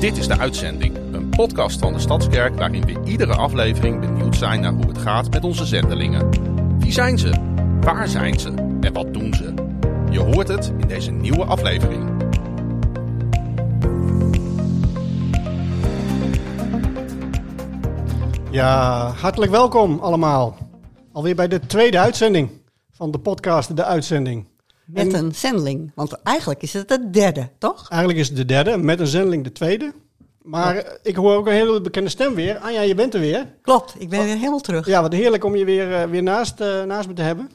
Dit is de uitzending, een podcast van de Stadskerk waarin we iedere aflevering benieuwd zijn naar hoe het gaat met onze zendelingen. Wie zijn ze? Waar zijn ze? En wat doen ze? Je hoort het in deze nieuwe aflevering. Ja, hartelijk welkom allemaal. Alweer bij de tweede uitzending van de podcast De Uitzending. Met En- een zendeling. Want eigenlijk is het de derde, toch? Eigenlijk is het de derde, met een zendeling de tweede. Maar eh, ik hoor ook een hele bekende stem weer. Anja, je bent er weer. Klopt, ik ben weer helemaal terug. Ja, wat heerlijk om je weer, eh, weer naast, eh, naast me te hebben.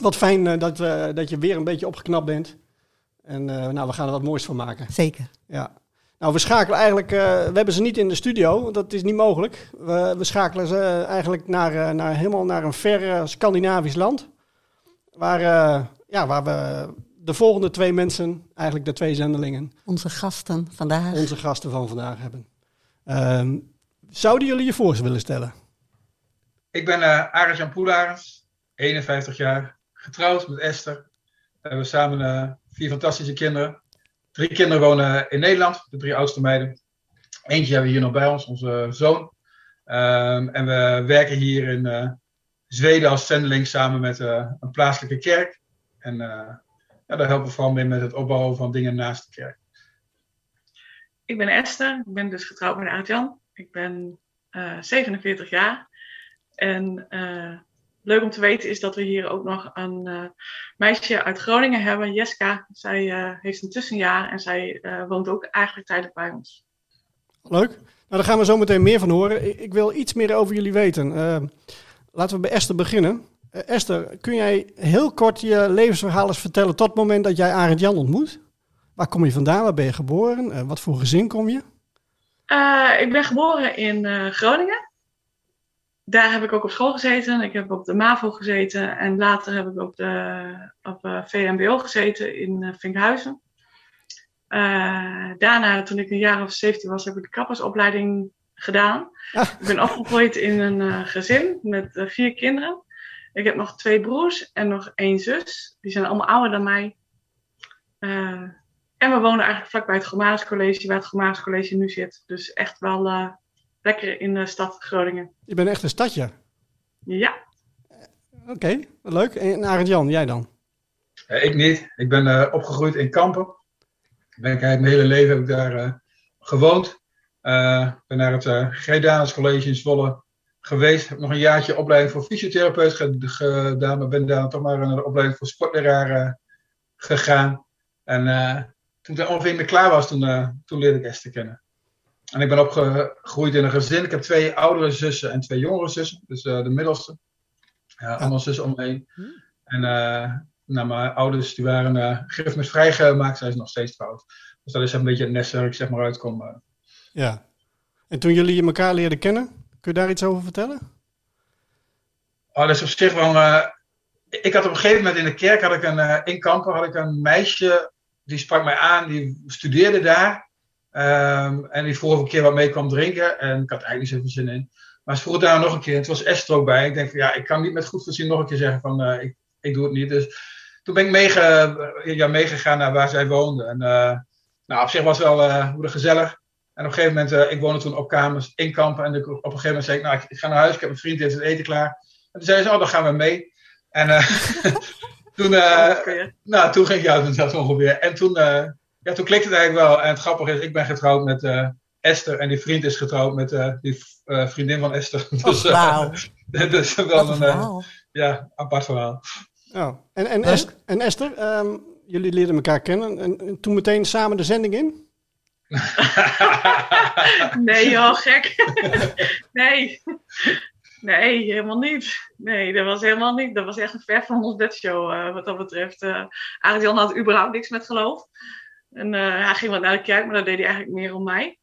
Wat fijn dat, dat je weer een beetje opgeknapt bent. En nou, we gaan er wat moois van maken. Zeker. Ja. Nou, we schakelen eigenlijk, we hebben ze niet in de studio, want dat is niet mogelijk. We, we schakelen ze eigenlijk naar, naar, helemaal naar een ver Scandinavisch land. Waar, ja, waar we de volgende twee mensen, eigenlijk de twee zendelingen, Onze gasten vandaag. onze gasten van vandaag hebben. Ehm, zouden jullie je voor willen stellen? Ik ben uh, Arend-Jan Poelarens, 51 jaar, getrouwd met Esther. We hebben samen uh, vier fantastische kinderen. Drie kinderen wonen in Nederland, de drie oudste meiden. Eentje hebben we hier nog bij ons, onze zoon. Um, en we werken hier in uh, Zweden als zendeling samen met uh, een plaatselijke kerk. En uh, ja, daar helpen we vooral mee met het opbouwen van dingen naast de kerk. Ik ben Esther, ik ben dus getrouwd met Arend-Jan. Ik ben 47 jaar. En uh, leuk om te weten is dat we hier ook nog een uh, meisje uit Groningen hebben, Jeska. Zij uh, heeft een tussenjaar en zij woont ook eigenlijk tijdelijk bij ons. Leuk. Nou, daar gaan we zo meteen meer van horen. Ik, ik wil iets meer over jullie weten. laten we bij Esther beginnen. Esther, kun jij heel kort je levensverhaal eens vertellen tot het moment dat jij Arend Jan ontmoet? Waar kom je vandaan? Waar ben je geboren? wat voor gezin kom je? ik ben geboren in Groningen daar heb ik ook op school gezeten. Ik heb op de MAVO gezeten. En later heb ik op, de, op uh, VMBO gezeten in Vinkhuizen. Daarna, toen ik een jaar of 17 was, heb ik de kappersopleiding gedaan. Ah. Ik ben opgegroeid in een gezin met vier kinderen. Ik heb nog twee broers en nog één zus. Die zijn allemaal ouder dan mij. Uh, en we wonen eigenlijk vlakbij het Gomaris College, waar het Gomaris College nu zit. Dus echt wel uh, lekker in de stad Groningen. Je bent echt een stadje? Ja. Oké, okay, leuk. En Arend Jan, jij dan? Uh, ik niet. Ik ben uh, opgegroeid in Kampen. Ben ik eigenlijk mijn hele leven heb ik daar uh, gewoond. Ik ben naar het uh, College in Zwolle geweest. Heb nog een jaartje opleiding voor fysiotherapeut gedaan. Maar ben daar toch maar naar de opleiding voor sportleraar gegaan. En toen ik ongeveer mee klaar was, toen, toen leerde ik Esther kennen. En ik ben opgegroeid in een gezin. Ik heb twee oudere zussen en twee jongere zussen. Dus uh, de middelste. Ja, allemaal zussen om me heen. Hmm. En uh, nou, mijn ouders die waren uh, met vrijgemaakt. Zij is nog steeds trouwd. Dus dat is een beetje het nest waar ik zeg maar uitkom. Ja. En toen jullie elkaar leerden kennen, kun je daar iets over vertellen? Oh, dat is op zich wel... ik had op een gegeven moment in de kerk, had ik een, in Kampen, had ik een meisje... Die sprak mij aan, die studeerde daar. Um, en die een keer wat mee kwam drinken. En ik had eigenlijk niet zoveel zin in. Maar ze vroeg daar nog een keer. En het was Esther ook bij. Ik denk van ja, ik kan niet met goed voorzien nog een keer zeggen van uh, ik, ik doe het niet. Dus toen ben ik meege, ja, meegegaan naar waar zij woonde. En nou, op zich was wel uh, gezellig. En op een gegeven moment, ik woonde toen op kamers in Kampen. En ik, op een gegeven moment zei ik, nou, ik, ik ga naar huis. Ik heb een vriend, die heeft het eten klaar. En toen zei ze, oh, dan gaan we mee. En toen, nou, toen ging ik, ja, dat ongeveer. En toen... Ja, toen klikte het eigenlijk wel. En het grappige is, ik ben getrouwd met uh, Esther. En die vriend is getrouwd met uh, die uh, vriendin van Esther. Dus, oh, wow. dat is wel een, een ja, apart verhaal. Oh. En, en, Est en Esther, um, jullie leerden elkaar kennen. En, en, toen meteen samen de zending in? nee joh, gek. nee. Nee, helemaal niet. Nee, dat was helemaal niet. Dat was echt een ver van ons bedshow wat dat betreft. Uh, had überhaupt niks met geloof. En uh, hij ging wat naar de kerk, maar dat deed hij eigenlijk meer om mij.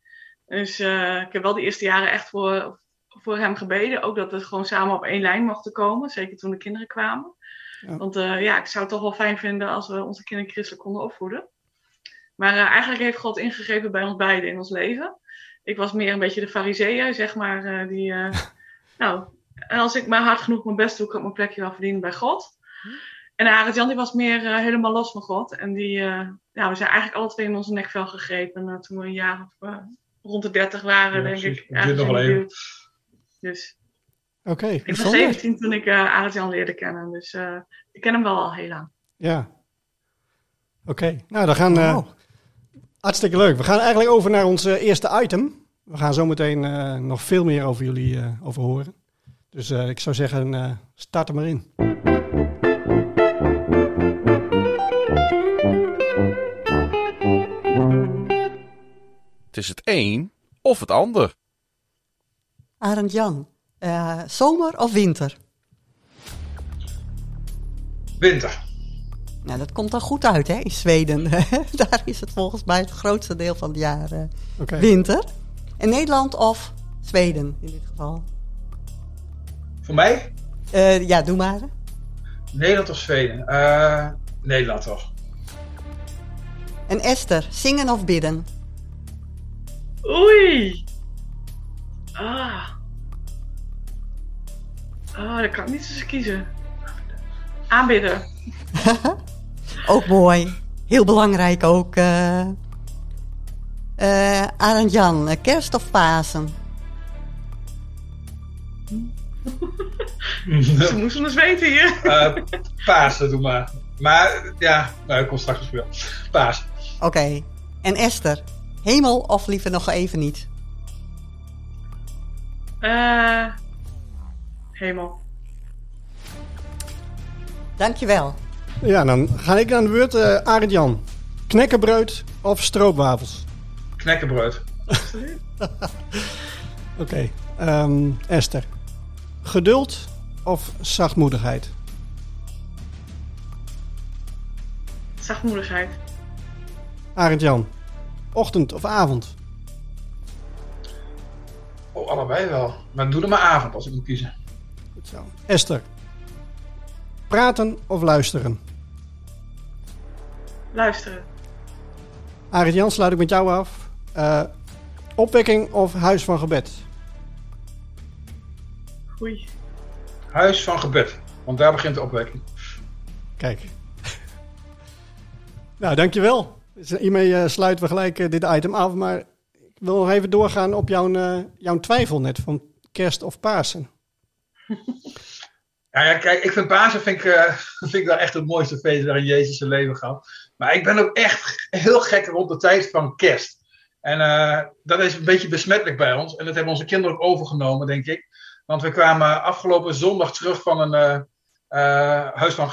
Dus uh, ik heb wel de eerste jaren echt voor, voor hem gebeden. Ook dat we gewoon samen op één lijn mochten komen. Zeker toen de kinderen kwamen. Ja. Want uh, ja, ik zou het toch wel fijn vinden als we onze kinderen christelijk konden opvoeden. Maar eigenlijk heeft God ingegrepen bij ons beiden in ons leven. Ik was meer een beetje de fariseeën, zeg maar. die, nou, als ik maar hard genoeg mijn best doe, kan ik mijn plekje wel verdienen bij God. En Arend Jan die was meer eh, helemaal los van God. En die, eh, ja, we zijn eigenlijk alle twee in onze nekvel gegrepen eh, toen we een jaar of eh, rond de 30 waren, Ja, denk precies. ik. Ergens duurt nog wel even. Dus Oké, ik was bijzonder. 17 toen ik uh, Arend Jan leerde kennen. Dus eh, ik ken hem wel al heel lang. Ja. Oké, nou dan gaan... eh, Wow. Hartstikke leuk. We gaan eigenlijk over naar ons eh, eerste item. We gaan zo meteen eh, nog veel meer over jullie eh, over horen. Dus eh, ik zou zeggen, eh, start er maar in. Het is het een of het ander. Arend Jan, eh, zomer of winter? Winter. Nou, dat komt dan goed uit, hè, in Zweden. Daar is het volgens mij het grootste deel van het jaar eh, winter. En Nederland of Zweden, in dit geval. Voor mij? Eh, ja, doe maar. Nederland of Zweden? Eh, Nederland toch? En Esther, zingen of bidden? Oei! Ah. Ah, dat kan ik niet eens kiezen. Aanbidden. Ook mooi. Heel belangrijk ook. eh eh, Arend Jan, eh, kerst of Pasen? Ze moesten eens weten hier. Eh, Pasen, doe maar. Maar ja, nou, ik kom straks op speel. Paas. Oké. En Esther, hemel of liever nog even niet? Eh hemel. Dankjewel. Ja, dan ga ik aan de beurt. eh Arend Jan, knekkenbreud of stroopwafels? Knekkenbrood. Oké. ehm, Esther, geduld of zachtmoedigheid? Zachtmoedigheid. Arend Jan, ochtend of avond? Oh, allebei wel. Maar doe er maar avond als ik moet kiezen. Goed zo. Esther, praten of luisteren? Luisteren. Arend Jan, sluit ik met jou af. Eh, opwekking of huis van gebed? Oei. Huis van gebed. Want daar begint de opwekking. Kijk. nou, dankjewel. Dus hiermee eh, sluiten we gelijk eh, dit item af. Maar ik wil nog even doorgaan op jouw, eh, jouw twijfel net van kerst of Pasen. Ja, ja, kijk, ik vind Pasen vind ik, eh, vind ik wel echt het mooiste feest waarin Jezus zijn leven gaf. Maar ik ben ook echt heel gek rond de tijd van kerst. En eh, dat is een beetje besmettelijk bij ons. En dat hebben onze kinderen ook overgenomen, denk ik. Want we kwamen afgelopen zondag terug van een eh, eh, huis van,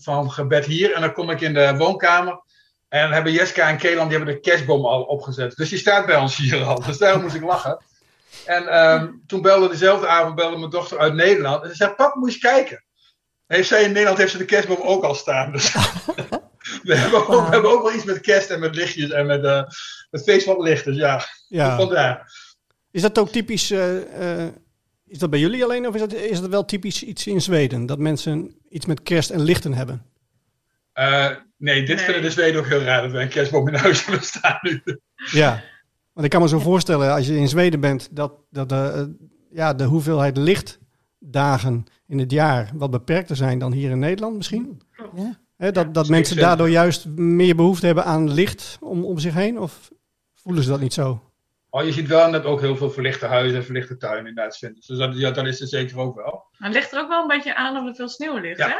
van gebed hier. En dan kom ik in de woonkamer. En hebben Jeska en Keelan die hebben de kerstboom al opgezet. Dus die staat bij ons hier al. Dus daarom moest ik lachen. En ehm, toen belde dezelfde avond belde mijn dochter uit Nederland. En ze zei, pap, moet je eens kijken. Heeft zij in Nederland heeft ze de kerstboom ook al staan. Dus we, hebben ook, we hebben ook wel iets met kerst en met lichtjes en met eh, het feest van het licht. Dus ja, Ja. vandaar. Is dat ook typisch... eh, eh, is dat bij jullie alleen of is dat, is dat wel typisch iets in Zweden? Dat mensen iets met kerst en lichten hebben? Eh, nee, dit Nee. vinden de Zweden ook heel raar dat wij een kerstboom in huis hebben staan nu. Ja. Want ik kan me zo voorstellen, als je in Zweden bent, dat, dat de, eh, ja, de hoeveelheid lichtdagen in het jaar wat beperkter zijn dan hier in Nederland misschien. Ja. Hè, dat dat zeker. mensen daardoor juist meer behoefte hebben aan licht om, om zich heen? Of voelen ze dat niet zo? Oh, je ziet wel net ook heel veel verlichte huizen en verlichte tuinen in Duitsland. Dus dat, ja, dat is er zeker ook wel. Maar het ligt er ook wel een beetje aan of er veel sneeuw ligt, Ja. hè?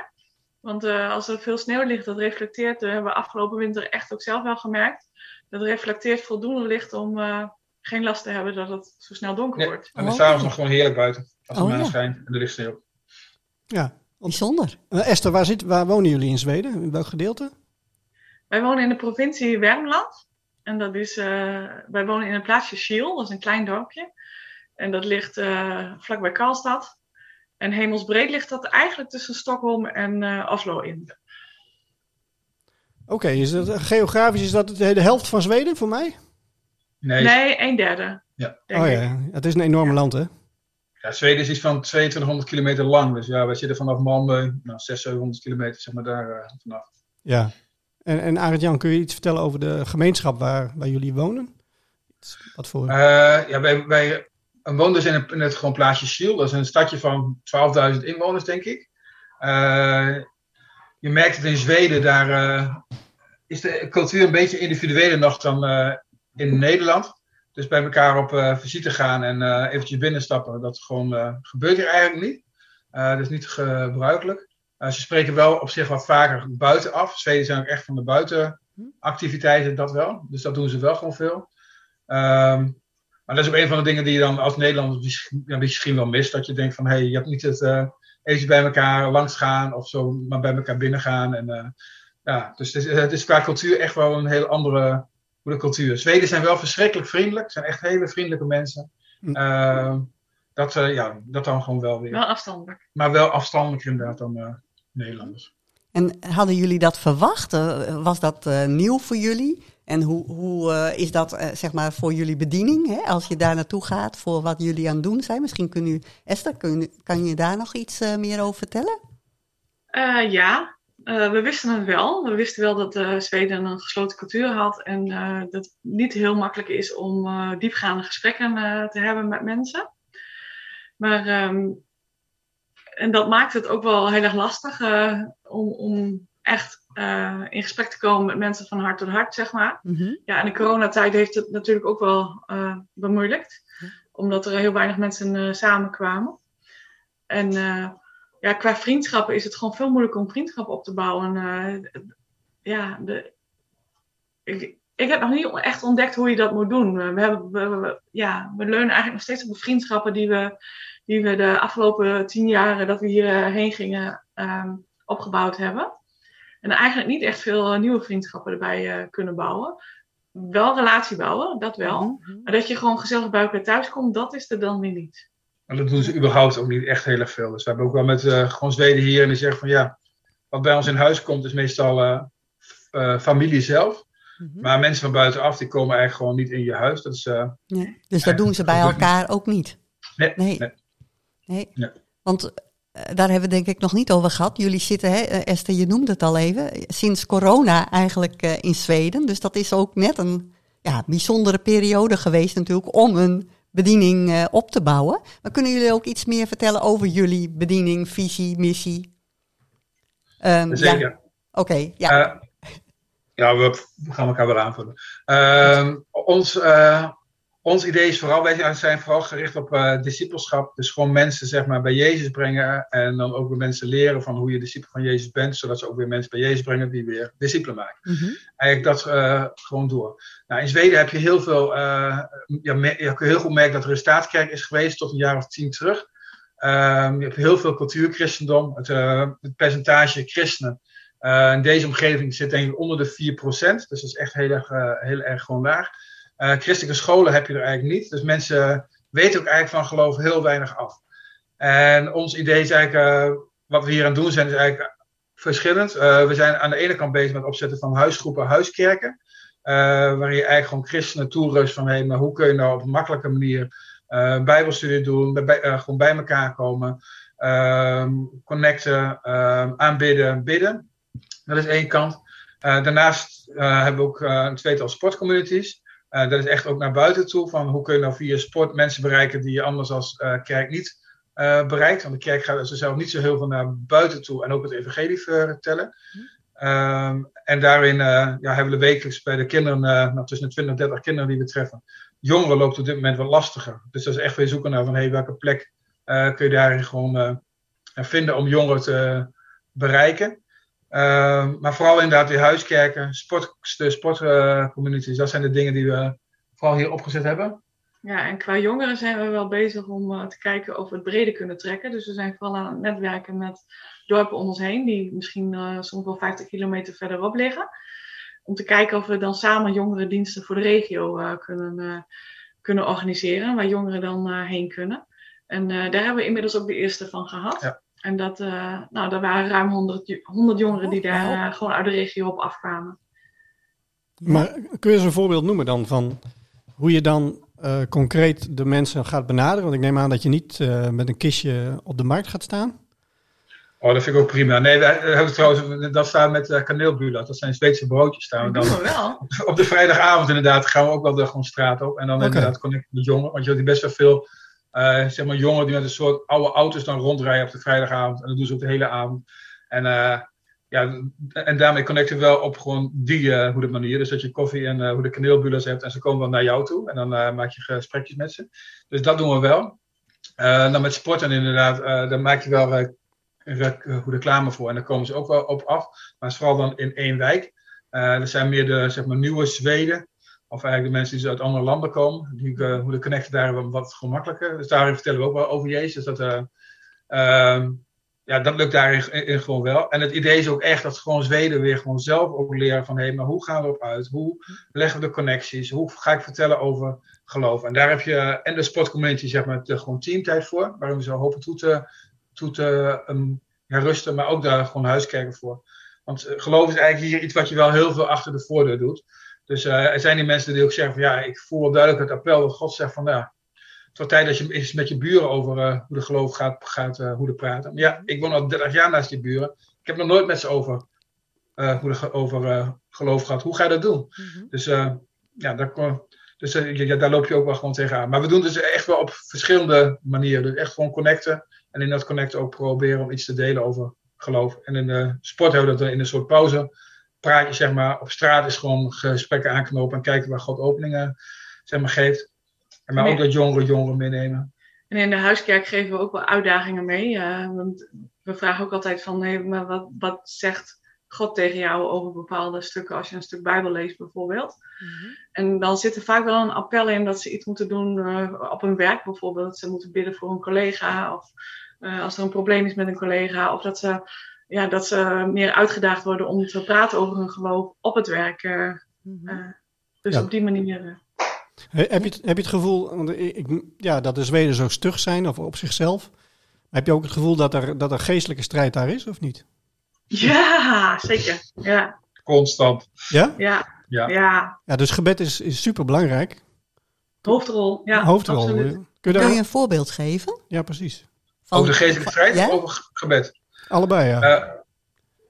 Want eh, als er veel sneeuw ligt, dat reflecteert, dat hebben we afgelopen winter echt ook zelf wel gemerkt. Dat reflecteert voldoende licht om eh, geen last te hebben dat het zo snel donker Nee. wordt. En dan Oh. s'avonds nog gewoon heerlijk buiten. Als de Oh, maan ja. schijnt en er ligt sneeuw. Ja. Bijzonder. Eh, Esther, waar, zit, waar wonen jullie in Zweden? In welk gedeelte? Wij wonen in de provincie Wermland. En dat is, eh, wij wonen in een plaatsje Schiel, dat is een klein dorpje. En dat ligt eh, vlakbij Karlstad. En hemelsbreed ligt dat eigenlijk tussen Stockholm en eh, Oslo in. Oké, is dat, geografisch is dat de, helft van Zweden voor mij? Nee, Nee, een derde. Ja. Oh ja, het is een enorme land hè? Ja, Zweden is iets van 2200 kilometer lang. Dus ja, wij zitten vanaf Malmö, nou, 600, 700 kilometer zeg maar daar eh, vanaf. Ja. En, en Arend Jan, kun je iets vertellen over de gemeenschap waar, waar jullie wonen? Wat voor... Eh, ja, wij, wij woonden dus in, een, in het gewoon plaatsje Schiel. Dat is een stadje van 12.000 inwoners, denk ik. Eh, je merkt het in Zweden, daar is de cultuur een beetje individueler nog dan in Nederland. Dus bij elkaar op uh, visite gaan en uh, eventjes binnenstappen, dat gewoon, gebeurt hier eigenlijk niet. dat is niet gebruikelijk. ze spreken wel op zich wat vaker buitenaf. Zweden zijn ook echt van de buitenactiviteiten, dat wel. Dus dat doen ze wel gewoon veel. Um, maar dat is ook een van de dingen die je dan als Nederlander misschien, misschien wel mist. Dat je denkt van, hé, hey, je hebt niet het uh, even bij elkaar langs gaan of zo, maar bij elkaar binnen gaan. En, ja, dus het is, het is, qua cultuur echt wel een heel andere de cultuur. Zweden zijn wel verschrikkelijk vriendelijk. zijn echt hele vriendelijke mensen. Uh, dat, ja, dat dan gewoon wel weer. Wel afstandelijk. Maar wel afstandelijk inderdaad dan Nederlanders. En hadden jullie dat verwacht? was dat nieuw voor jullie? En hoe, hoe uh, is dat uh, zeg maar voor jullie bediening, hè? als je daar naartoe gaat, voor wat jullie aan het doen zijn? Misschien kun u, Esther, kun, kan je daar nog iets uh, meer over vertellen? ja, we wisten het wel. We wisten wel dat Zweden een gesloten cultuur had en dat het niet heel makkelijk is om diepgaande gesprekken te hebben met mensen. Maar, um, en dat maakt het ook wel heel erg lastig om, om echt in gesprek te komen met mensen van hart tot hart, zeg maar. Mm -hmm. Ja, en de coronatijd heeft het natuurlijk ook wel bemoeilijkt. Omdat er heel weinig mensen samenkwamen. En ja, qua vriendschappen is het gewoon veel moeilijker om vriendschappen op te bouwen. ja, de, ik, ik heb nog niet echt ontdekt hoe je dat moet doen. We, hebben, we, we, ja, we leunen eigenlijk nog steeds op de vriendschappen die we, die we de afgelopen tien jaren dat we hierheen gingen um, opgebouwd hebben. En eigenlijk niet echt veel eh, nieuwe vriendschappen erbij uh, kunnen bouwen. Wel relatie bouwen, dat wel. Mm -hmm. Maar dat je gewoon gezellig bij elkaar thuis komt, dat is er dan weer niet. En dat doen ze überhaupt ook niet echt heel erg veel. Dus we hebben ook wel met uh, gewoon Zweden hier en die zeggen van ja, wat bij ons in huis komt is meestal familie zelf. Mm -hmm. Maar mensen van buitenaf die komen eigenlijk gewoon niet in je huis. Dat is, nee. Dus dat doen ze bij elkaar ook niet? Nee. nee. nee. nee. nee. Want daar hebben we denk ik nog niet over gehad. Jullie zitten, hè, Esther, je noemde het al even, sinds corona eigenlijk uh, in Zweden. Dus dat is ook net een ja, bijzondere periode geweest natuurlijk om een bediening uh, op te bouwen. Maar kunnen jullie ook iets meer vertellen over jullie bediening, visie, missie? Um, Zeker. Ja. Oké, okay, ja. Uh, ja, we gaan elkaar weer aanvullen. ons ons idee is vooral, wij zijn vooral gericht op uh, discipelschap. Dus gewoon mensen zeg maar, bij Jezus brengen. En dan ook weer mensen leren van hoe je discipel van Jezus bent. Zodat ze ook weer mensen bij Jezus brengen die weer discipelen maken. Mm -hmm. Eigenlijk dat uh, gewoon door. Nou, in Zweden heb je heel veel, uh, ja, je kunt heel goed merken dat er een staatskerk is geweest tot een jaar of tien terug. Um, je hebt heel veel cultuurchristendom. Het, het percentage christenen in deze omgeving zit denk ik onder de 4%. Dus dat is echt heel erg, heel erg gewoon laag. Uh, christelijke scholen heb je er eigenlijk niet. Dus mensen weten ook eigenlijk van geloof heel weinig af. En ons idee is eigenlijk, uh, wat we hier aan doen zijn, is eigenlijk verschillend. Uh, we zijn aan de ene kant bezig met het opzetten van huisgroepen, huiskerken. waarin je eigenlijk gewoon christenen toerust van, hey, maar hoe kun je nou op een makkelijke manier bijbelstudie doen, bij, gewoon bij elkaar komen, ehm, connecten, ehm, aanbidden, bidden. Dat is één kant. daarnaast hebben we ook een tweetal sportcommunities. Uh, dat is echt ook naar buiten toe. Van hoe kun je nou via sport mensen bereiken die je anders als uh, kerk niet uh, bereikt. Want de kerk gaat zelf niet zo heel veel naar buiten toe en ook het evangelie vertellen. Um, en daarin ja, hebben we wekelijks bij de kinderen, nou, tussen de 20 en 30 kinderen die we treffen. Jongeren loopt op dit moment wat lastiger. Dus dat is echt weer zoeken naar van hey, welke plek kun je daarin gewoon vinden om jongeren te bereiken. Uh, maar vooral inderdaad die huiskerken, sport, de sportcommunities, dat zijn de dingen die we vooral hier opgezet hebben. Ja, en qua jongeren zijn we wel bezig om uh, te kijken of we het breder kunnen trekken. Dus we zijn vooral aan het netwerken met dorpen om ons heen, die misschien uh, soms wel 50 kilometer verderop liggen. Om te kijken of we dan samen jongerendiensten voor de regio uh, kunnen, kunnen organiseren, waar jongeren dan heen kunnen. En daar hebben we inmiddels ook de eerste van gehad. Ja. En dat, uh, nou, er waren ruim 100, 100 jongeren die daar uh, gewoon uit de regio op afkwamen. Maar kun je eens een voorbeeld noemen dan van hoe je dan uh, concreet de mensen gaat benaderen? Want ik neem aan dat je niet met een kistje op de markt gaat staan. Oh, dat vind ik ook prima. Nee, we hebben trouwens, dat staat met uh, kaneelbulat. Dat zijn Zweedse broodjes staan. Dat doen we wel. Op de vrijdagavond inderdaad gaan we ook wel de gewoon straat op. En dan okay. inderdaad connecten met jongeren. Want je hebt best wel veel uh, zeg maar jongeren die met een soort oude auto's dan rondrijden op de vrijdagavond. En dat doen ze ook de hele avond. En uh, ja, en daarmee connecten we wel op gewoon die uh, hoe de manier. Dus dat je koffie en hoe de kaneelbullers hebt en ze komen dan naar jou toe. En dan maak je gesprekjes met ze. Dus dat doen we wel. dan met sporten inderdaad, daar maak je wel hoe reclame voor. En daar komen ze ook wel op af. Maar het is vooral dan in één wijk. er zijn meer de zeg maar, nieuwe Zweden. Of eigenlijk de mensen die uit andere landen komen. Die, hoe de connecten daar wat gemakkelijker. Dus daarin vertellen we ook wel over Jezus. Dat, ehm, ja, dat lukt daarin in, gewoon wel. En het idee is ook echt dat gewoon Zweden weer gewoon zelf ook leren van hé, hey, maar hoe gaan we op uit? Hoe leggen we de connecties? Hoe ga ik vertellen over geloof? En daar heb je en de sportcommunity, zeg maar, de gewoon teamtijd voor, waarin we zo hopen toe te, toe te um, herusten, maar ook daar gewoon huiskerken voor. Want geloof is eigenlijk hier iets wat je wel heel veel achter de voordeur doet. Dus uh, er zijn die mensen die ook zeggen van ja, ik voel duidelijk het appel dat God zegt van ja, het wordt tijd dat je eens met je buren over uh, hoe de geloof gaat, gaat uh, hoe de praten. Maar ja, ik woon al 30 jaar naast die buren. Ik heb nog nooit met ze over, hoe de, over geloof gehad. Hoe ga je dat doen? Mm -hmm. Dus, ja, daar, dus ja, daar loop je ook wel gewoon tegenaan. Maar we doen dus echt wel op verschillende manieren. Dus echt gewoon connecten. En in dat connecten ook proberen om iets te delen over geloof. En in de sport hebben we dat in een soort pauze. Praat je zeg maar op straat is gewoon gesprekken aanknopen en kijken waar God openingen zeg maar, geeft. Maar ook dat jongeren jongeren meenemen. En in de huiskerk geven we ook wel uitdagingen mee. Uh, want we vragen ook altijd van, hey, maar wat, wat zegt God tegen jou over bepaalde stukken als je een stuk Bijbel leest bijvoorbeeld. Mm-hmm. En dan zit er vaak wel een appel in dat ze iets moeten doen uh, op hun werk bijvoorbeeld. Dat ze moeten bidden voor een collega of uh, als er een probleem is met een collega. Of dat ze, ja, dat ze meer uitgedaagd worden om te praten over hun geloof op het werk. Mm-hmm. dus ja. op die manier. Heb je, het, heb je het gevoel want ik, ja, dat de Zweden zo stug zijn of op zichzelf? Heb je ook het gevoel dat er, dat er geestelijke strijd daar is, of niet? Ja, zeker. Ja. Constant. Ja? Ja. Ja. ja. ja dus gebed is, is super belangrijk. Hoofdrol, ja. Hoofdrol. absoluut. Kun je, Kun daar... je een voorbeeld geven? Ja, precies. Van- over de geestelijke strijd Ja? of over gebed? Allebei, ja. Eh,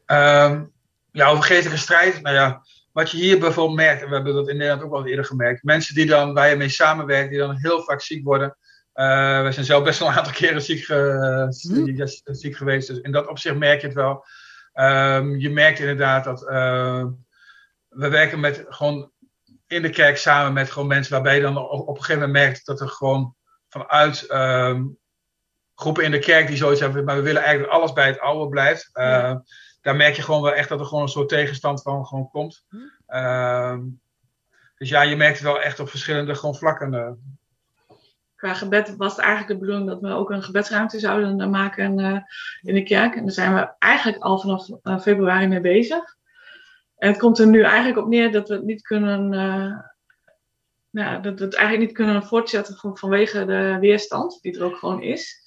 ehm, ja, over geestelijke strijd. Nou ja, wat je hier bijvoorbeeld merkt, en we hebben dat in Nederland ook al eerder gemerkt. Mensen die dan, waar je mee samenwerkt, die dan heel vaak ziek worden. Uh, we zijn zelf best wel een aantal keren ziek, Hm. ziek geweest. Dus in dat opzicht merk je het wel. Ehm, je merkt inderdaad dat eh, we werken met gewoon in de kerk samen met gewoon mensen waarbij je dan op, op een gegeven moment merkt dat er gewoon vanuit ehm, groepen in de kerk die zoiets hebben, maar we willen eigenlijk dat alles bij het oude blijft. Uh, Ja. Daar merk je gewoon wel echt dat er gewoon een soort tegenstand van gewoon komt. Hm. Ehm, dus ja, je merkt het wel echt op verschillende gewoon vlakken. eh. Qua gebed was het eigenlijk de bedoeling dat we ook een gebedsruimte zouden maken eh, in de kerk. En daar zijn we eigenlijk al vanaf februari mee bezig. En het komt er nu eigenlijk op neer dat we het niet kunnen, nou, dat we het eigenlijk niet kunnen voortzetten van, vanwege de weerstand die er ook gewoon is.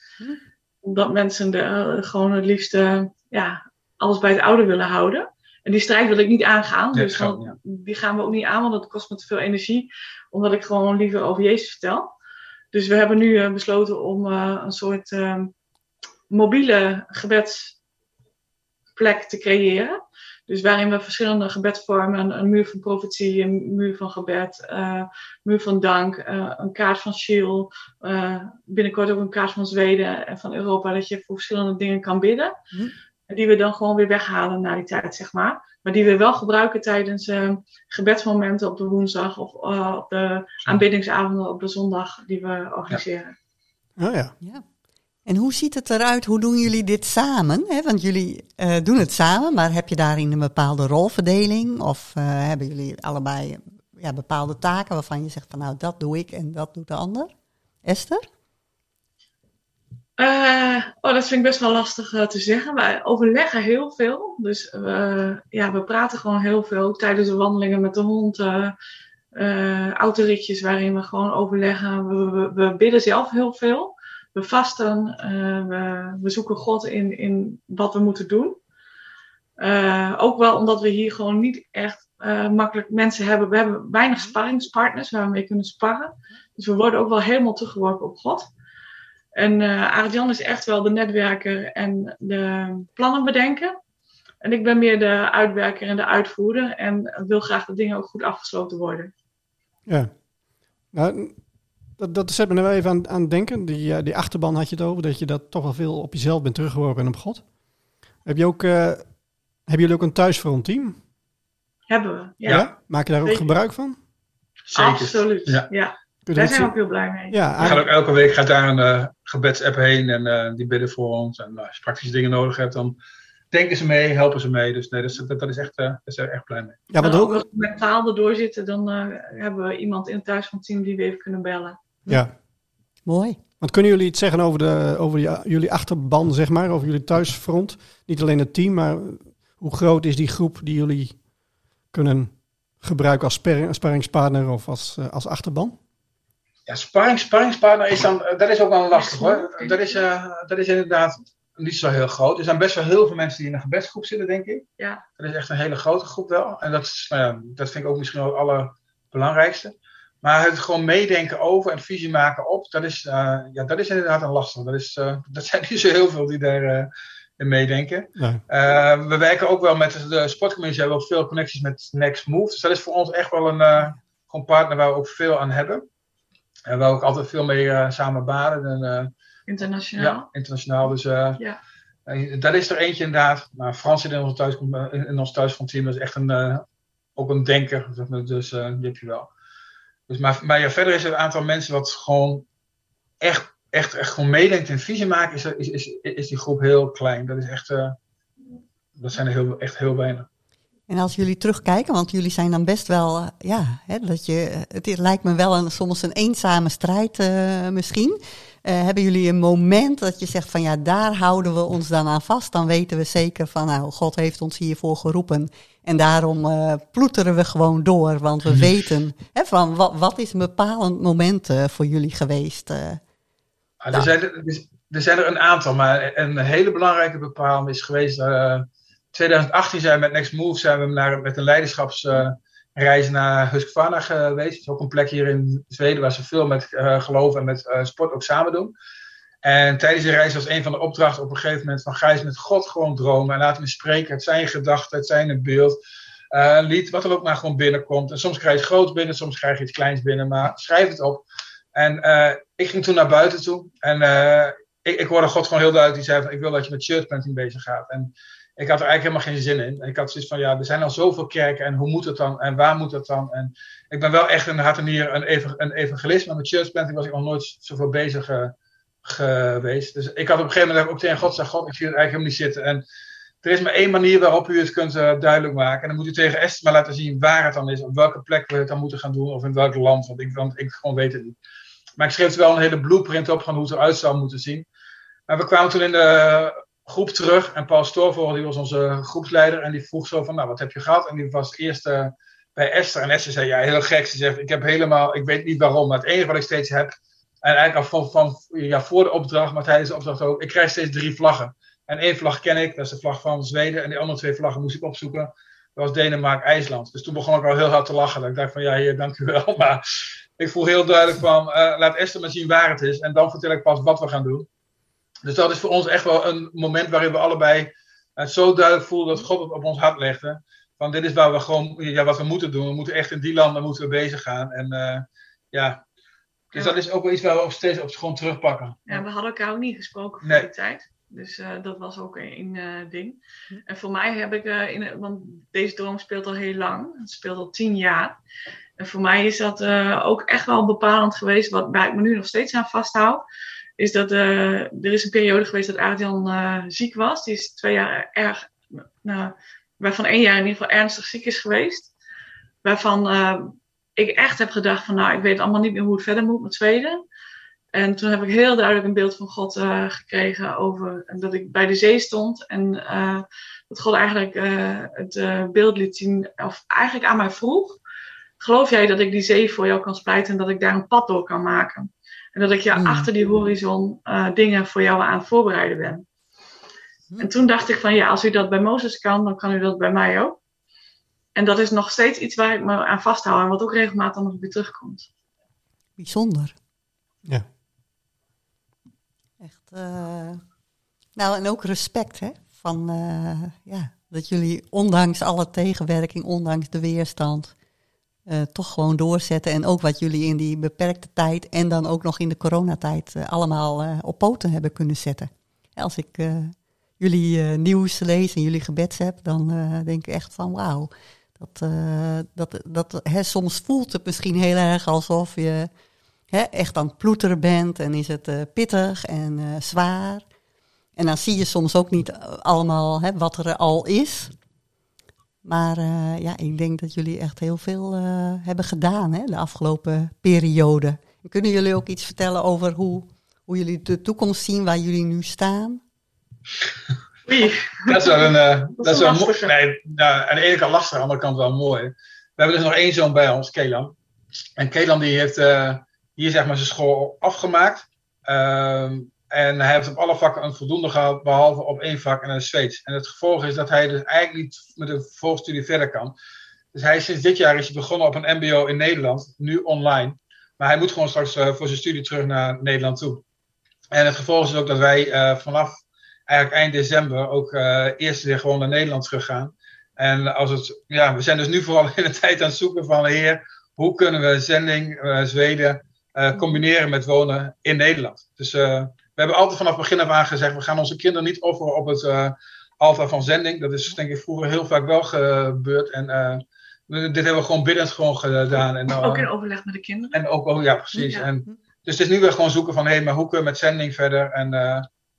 Omdat mensen de, eh, gewoon het liefste ja, alles bij het oude willen houden. En die strijd wil ik niet aangaan. Dus ja. die gaan we ook niet aan, want dat kost me te veel energie. Omdat ik gewoon liever over Jezus vertel. Dus we hebben nu eh, besloten om eh, een soort ehm, mobiele gebedsplek te creëren. Dus waarin we verschillende gebedsvormen, een, een muur van profetie, een muur van gebed, eh, muur van dank, eh, een kaart van Shiel, eh, binnenkort ook een kaart van Zweden en van Europa, dat je voor verschillende dingen kan bidden. Hm. En Die we dan gewoon weer weghalen na die tijd, zeg maar. Maar die we wel gebruiken tijdens eh, gebedsmomenten op de woensdag of eh, op de aanbiddingsavonden op de zondag die we organiseren. Oh ja. Ja. En hoe ziet het eruit? Hoe doen jullie dit samen? Want jullie eh, doen het samen, maar heb je daarin een bepaalde rolverdeling? Of eh, hebben jullie allebei ja, bepaalde taken waarvan je zegt van nou dat doe ik en dat doet de ander? Esther? Eh, oh, dat vind ik best wel lastig te zeggen. Wij overleggen heel veel. Dus ja, we praten gewoon heel veel tijdens de wandelingen met de hond. autoritjes waarin we gewoon overleggen. We, we bidden zelf heel veel. We vasten. eh, we, we zoeken God in, in wat we moeten doen. Eh, ook wel omdat we hier gewoon niet echt eh, makkelijk mensen hebben. We hebben weinig sparringspartners waar we mee kunnen sparren. Dus we worden ook wel helemaal teruggeworpen op God. En eh Arjan is echt wel de netwerker en de plannen bedenken. En ik ben meer de uitwerker en de uitvoerder. En wil graag dat dingen ook goed afgesloten worden. Ja. Nou, dat, dat zet me er wel even aan, aan het denken. Die, eh, die achterban had je het over, dat je dat toch wel veel op jezelf bent teruggeworpen en op God. Heb je ook, eh, Hebben jullie ook een thuisfrontteam? Hebben we, ja. Ja. Maak je daar ook Zeker. gebruik van? Zeker. Absoluut, Ja. ja. Daar zijn we ook heel blij mee. Ja, We gaan eigenlijk- ook elke week gaat daar een eh, gebedsapp heen en eh, die bidden voor ons. En als je praktische dingen nodig hebt, dan denken ze mee, helpen ze mee. Dus nee, dat is, dat, dat is echt, eh, daar zijn we echt blij mee. ja, want ook als we met taal erdoor zitten, dan hebben we iemand in het thuis van het team die we even kunnen bellen. Ja. Mooi. Want kunnen jullie iets zeggen over, de, over jullie achterban, zeg maar, over jullie thuisfront? Niet alleen het team, maar hoe groot is die groep die jullie kunnen gebruiken als sparring- sparringspartner of als, eh, als achterban? Ja, sparring, sparringspartner is dan, eh, dat is ook wel lastig hoor. Dat is, eh, dat is inderdaad niet zo heel groot. Er zijn best wel heel veel mensen die in een gebedsgroep zitten, denk ik. Ja. Dat is echt een hele grote groep wel. En dat, is, nou dat vind ik ook misschien wel het allerbelangrijkste. Maar het gewoon meedenken over en visie maken op, dat is, eh, ja, dat is inderdaad een lastig. Dat, is, eh, dat zijn niet zo heel veel die daar eh, in meedenken. Nee. Eh, we werken ook wel met de sportcommissie, hebben we ook veel connecties met Next Move. Dus dat is voor ons echt wel een eh, gewoon partner waar we ook veel aan hebben. En waar we ook altijd veel mee eh, samen baden. En, eh, Internationaal. ja, internationaal. Dus eh, Ja. dat is er eentje inderdaad. Maar Frans zit in ons, thuis, in, in ons thuisfrontteam. Dat is echt een, eh, ook een denker. zeg maar. Dus eh, die heb je wel. Dus, maar maar ja, verder is er een aantal mensen wat gewoon echt, echt, echt gewoon meedenkt en visie maken. Is, is, is, is die groep heel klein. Dat is echt, eh, dat zijn er heel, echt heel weinig. En als jullie terugkijken, want jullie zijn dan best wel, eh, ja, hè, dat je, het lijkt me wel een, soms een eenzame strijd eh, misschien. Hebben jullie een moment dat je zegt van ja, daar houden we ons dan aan vast? Dan weten we zeker van nou, God heeft ons hiervoor geroepen. En daarom eh, ploeteren we gewoon door, want we weten hè, van wat, wat is een bepalend moment eh, voor jullie geweest? eh? Ah, er, zijn, er, er zijn er een aantal, maar een hele belangrijke bepaling is geweest. eh 2018 zijn we met Next Move zijn we naar, met een leiderschapsreis naar Husqvarna geweest. Het is ook een plek hier in Zweden waar ze veel met eh, geloof en met eh, sport ook samen doen. En tijdens die reis was een van de opdrachten op een gegeven moment van ga eens met God gewoon dromen en laat hem spreken. Het zijn gedachten, het zijn een beeld. een lied, wat er ook maar gewoon binnenkomt. En soms krijg je iets groots binnen, soms krijg je iets kleins binnen, maar schrijf het op. En eh, ik ging toen naar buiten toe. En eh, ik, ik hoorde God gewoon heel duidelijk. Die zei van, ik wil dat je met churchplanting bezig gaat. En ik had er eigenlijk helemaal geen zin in. Ik had zoiets van, ja, er zijn al zoveel kerken. En hoe moet het dan? En waar moet het dan? En ik ben wel echt een hart en nier een. Maar met churchplanting was ik nog nooit zoveel bezig geweest. Dus ik had op een gegeven moment ook tegen God gezegd, God, ik zie het eigenlijk helemaal niet zitten. En er is maar één manier waarop u het kunt eh, duidelijk maken. En dan moet u tegen Esther maar laten zien waar het dan is. Op welke plek we het dan moeten gaan doen. Of in welk land. Want ik, want ik gewoon weet het niet. Maar ik schreef er wel een hele blueprint op van hoe het eruit zou moeten zien. Maar we kwamen toen in de groep terug. En Paul Storvogel, die was onze groepsleider. En die vroeg zo van, nou, wat heb je gehad? En die was eerst eh, bij Esther. En Esther zei, ja, heel gek. Ze zegt, ik heb helemaal, ik weet niet waarom. Maar het enige wat ik steeds heb. En eigenlijk al van, ja, voor de opdracht, maar tijdens de opdracht ook. Ik krijg steeds drie vlaggen. En één vlag ken ik, dat is de vlag van Zweden. En die andere twee vlaggen moest ik opzoeken. Dat was Denemarken, IJsland. Dus toen begon ik al heel hard te lachen. Dat ik dacht van, ja, dank u wel. Maar ik voel heel duidelijk van, eh, laat Esther maar zien waar het is. En dan vertel ik pas wat we gaan doen. Dus dat is voor ons echt wel een moment waarin we allebei het zo duidelijk voelen dat God het op ons hart legde. Van dit is waar we gewoon, ja, wat we moeten doen. We moeten echt in die landen moeten we bezig gaan. En eh, ja, dus dat is ook wel iets waar we op steeds op gewoon terugpakken. Ja, we hadden elkaar ook niet gesproken voor Nee. die tijd. Dus eh, dat was ook een eh, ding. En voor mij heb ik, eh, in, want deze droom speelt al heel lang. Het speelt al tien jaar. En voor mij is dat ook echt wel bepalend geweest, wat, waar ik me nu nog steeds aan vasthoud. Is dat er is een periode geweest dat Adrian ziek was. Die is twee jaar erg, nou, waarvan één jaar in ieder geval ernstig ziek is geweest. Waarvan ik echt heb gedacht van, nou, ik weet allemaal niet meer hoe het verder moet met Zweden. En toen heb ik heel duidelijk een beeld van God eh, gekregen over dat ik bij de zee stond. En eh, dat God eigenlijk eh, het beeld liet zien, of eigenlijk aan mij vroeg. Geloof jij dat ik die zee voor jou kan splijten en dat ik daar een pad door kan maken? En dat ik ja, Mm. achter die horizon dingen voor jou aan het voorbereiden ben. Mm. En toen dacht ik van ja, als u dat bij Mozes kan, dan kan u dat bij mij ook. En dat is nog steeds iets waar ik me aan vasthoud en wat ook regelmatig nog weer terugkomt. Bijzonder. Ja. Echt. eh, nou, en ook respect, hè? Van eh, ja, dat jullie ondanks alle tegenwerking, ondanks de weerstand, eh, toch gewoon doorzetten. En ook wat jullie in die beperkte tijd en dan ook nog in de coronatijd allemaal eh, op poten hebben kunnen zetten. Als ik eh, jullie nieuws lees en jullie gebedsapp, dan denk ik echt van wauw. Dat, dat, dat, hè, soms voelt het misschien heel erg alsof je hè, echt aan het ploeteren bent en is het pittig en zwaar. En dan zie je soms ook niet allemaal hè, wat er al is. Maar ja, ik denk dat jullie echt heel veel hebben gedaan hè, de afgelopen periode. Kunnen jullie ook iets vertellen over hoe, hoe jullie de toekomst zien, waar jullie nu staan? Oei. Dat is wel een. Uh, dat, is wel mooi. Nee, nou, aan de ene kant lastig, aan de andere kant wel mooi. We hebben dus nog één zoon bij ons, Kelan. En Kelan die heeft hier zeg maar zijn school afgemaakt. Ehm, en hij heeft op alle vakken een voldoende gehad, behalve op één vak en een Zweeds. En het gevolg is dat hij dus eigenlijk niet met een volgstudie verder kan. Dus hij sinds dit jaar is hij begonnen op een MBO in Nederland, nu online. Maar hij moet gewoon straks uh, voor zijn studie terug naar Nederland toe. En het gevolg is ook dat wij uh, vanaf eigenlijk eind december ook uh, eerst weer gewoon naar Nederland terug gaan. En als het, ja, we zijn dus nu vooral in de tijd aan het zoeken van, heer, hoe kunnen we zending Zweden combineren met wonen in Nederland? Dus we hebben altijd vanaf begin af aan gezegd, we gaan onze kinderen niet offeren op het uh, altaar van zending. Dat is denk ik vroeger heel vaak wel gebeurd. En uh, dit hebben we gewoon biddend gewoon gedaan. En, uh, ook in overleg met de kinderen. En ook, oh, ja, precies. Ja. En, dus het is nu weer gewoon zoeken van, hé, hey, maar hoe kunnen we met zending verder? En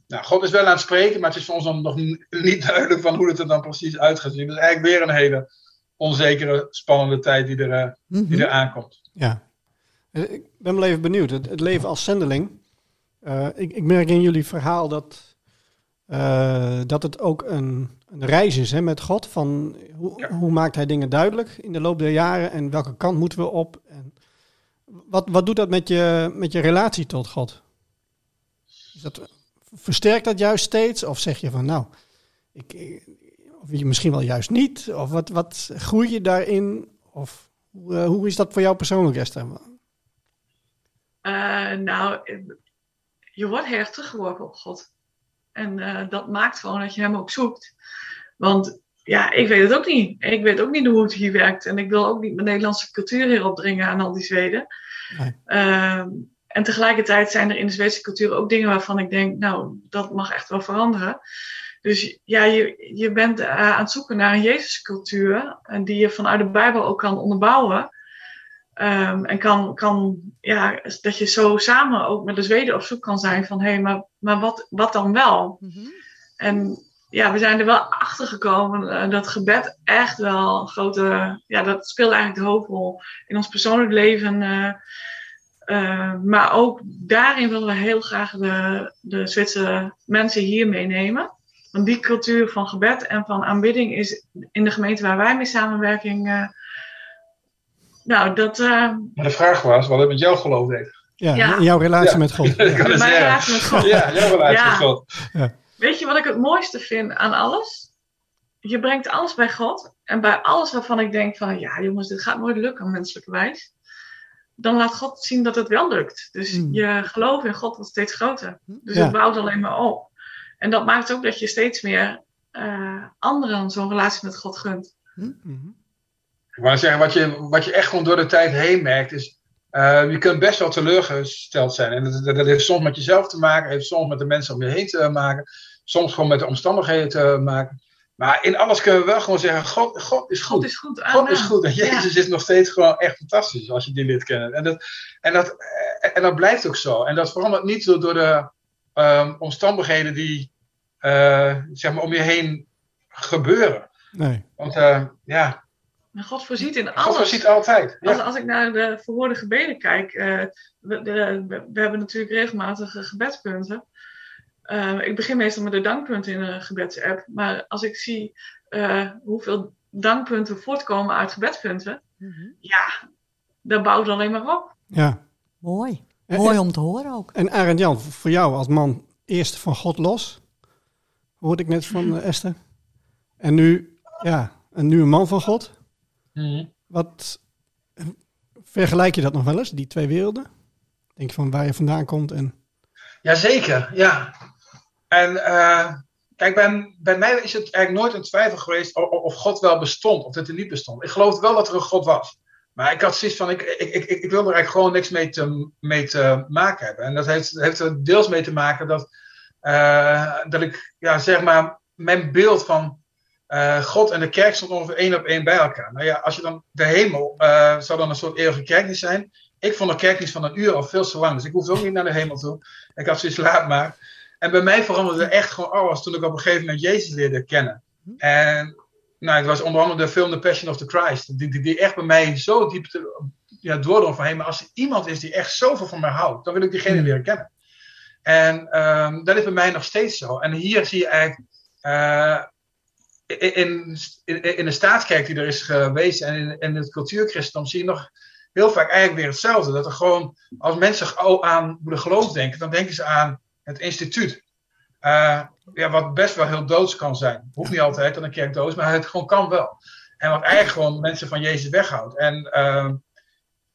nou, God is wel aan het spreken, maar het is voor ons dan nog niet duidelijk van hoe het er dan precies uit gaat zien. Dus eigenlijk weer een hele onzekere, spannende tijd die er, mm -hmm. die er aankomt. Ja. Ik ben wel even benieuwd. Het, het leven als zendeling, uh, ik, ik, merk in jullie verhaal dat, uh, dat het ook een, een, reis is hè, met God. Van hoe, ja. hoe, maakt hij dingen duidelijk in de loop der jaren en welke kant moeten we op? En wat, wat doet dat met je, met je relatie tot God? Is dat, versterkt dat juist steeds? Of zeg je van nou, ik, of misschien wel juist niet? Of wat, wat groei je daarin? Of hoe, uh, hoe is dat voor jou persoonlijk, Esther? nou, je wordt heel teruggeworpen op God. En uh, dat maakt gewoon dat je hem ook zoekt. Want ja, ik weet het ook niet. Ik weet ook niet hoe het hier werkt. En ik wil ook niet mijn Nederlandse cultuur hier opdringen aan al die Zweden. Nee. Uh, en tegelijkertijd zijn er in de Zweedse cultuur ook dingen waarvan ik denk, nou, dat mag echt wel veranderen. Dus ja, je, je bent uh, aan het zoeken naar een Jezuscultuur. En die je vanuit de Bijbel ook kan onderbouwen. Um, en kan, kan, ja, dat je zo samen ook met de Zweden op zoek kan zijn van hé, hey, maar, maar wat, wat dan wel? Mm -hmm. En ja, we zijn er wel achter gekomen uh, dat gebed echt wel een grote, ja, dat speelt eigenlijk de hoofdrol in ons persoonlijk leven. Uh, uh, maar ook daarin willen we heel graag de, de Zwitserse mensen hier meenemen. Want die cultuur van gebed en van aanbidding is in de gemeente waar wij mee samenwerking nou, dat... Uh... Maar de vraag was wat het met jouw geloof deed. Ja, ja. jouw relatie ja. met God. Ja. Mijn relatie met God. Ja, jouw relatie met God. Weet je wat ik het mooiste vind aan alles? Je brengt alles bij God. En bij alles waarvan ik denk van... Ja, jongens, dit gaat nooit lukken, menselijke wijs. Dan laat God zien dat het wel lukt. Dus mm. je geloof in God wordt steeds groter. Dus het bouwt alleen maar op. En dat maakt ook dat je steeds meer uh, anderen zo'n relatie met God gunt. Mm -hmm. Ik wou zeggen, wat je, wat je echt gewoon door de tijd heen merkt, is. Uh, je kunt best wel teleurgesteld zijn. En dat, dat, heeft soms met jezelf te maken, heeft soms met de mensen om je heen te maken, soms gewoon met de omstandigheden te maken. Maar in alles kunnen we wel gewoon zeggen: God, God is goed. God is goed. God is goed. En Jezus ja. is nog steeds gewoon echt fantastisch als je die lid kent. En dat, en, dat, en dat blijft ook zo. En dat verandert niet door, door de um, omstandigheden die uh, zeg maar om je heen gebeuren. Nee. Want uh, ja, maar God voorziet in alles. God voorziet altijd. Ja. Als, als ik naar de verhoorde gebeden kijk, uh, we, de, we, hebben natuurlijk regelmatig gebedspunten. Uh, ik begin meestal met de dankpunten in een gebedsapp. Maar als ik zie uh, hoeveel dankpunten voortkomen uit gebedspunten, mm -hmm. ja, dat bouwt alleen maar op. Ja. Mooi. Mooi om te horen ook. En Arend Jan, voor jou als man eerst van God los, hoorde ik net van Esther. En nu, ja, en nu een man van God. Mm. Wat vergelijk je dat nog wel eens, die twee werelden? Denk je van waar je vandaan komt en. Jazeker, ja. En uh, kijk, bij, bij mij is het eigenlijk nooit een twijfel geweest of, of God wel bestond, of dat er niet bestond. Ik geloof wel dat er een God was. Maar ik had zoiets van, ik, ik, ik, ik wil er eigenlijk gewoon niks mee te, maken hebben. En dat heeft, heeft er deels mee te maken dat dat ik, ja, zeg maar, mijn beeld van God en de kerk stond ongeveer één op één bij elkaar. Nou ja, als je dan de hemel zou dan een soort eeuwige kerkdienst zijn. Ik vond een kerkdienst van een uur al veel te lang, dus ik hoefde ook niet naar de hemel toe. Ik had zoiets laat maar. En bij mij veranderde echt gewoon alles toen ik op een gegeven moment Jezus leerde kennen. En nou, het was onder andere de film The Passion of the Christ. Die, die, die echt bij mij zo diep te, ja, doordrong van... Hey, maar als er iemand is die echt zoveel van mij houdt... dan wil ik diegene leren kennen. En um, dat is bij mij nog steeds zo. En hier zie je eigenlijk... Uh, in, in, in, de staatskerk die er is geweest... en in, in het cultuurchristendom zie je nog heel vaak eigenlijk weer hetzelfde. Dat er gewoon... als mensen aan de geloof denken... dan denken ze aan het instituut. Uh, ja, wat best wel heel doods kan zijn. Hoeft niet altijd dat een kerk dood is, maar het gewoon kan wel. En wat eigenlijk gewoon mensen van Jezus weghoudt. En uh,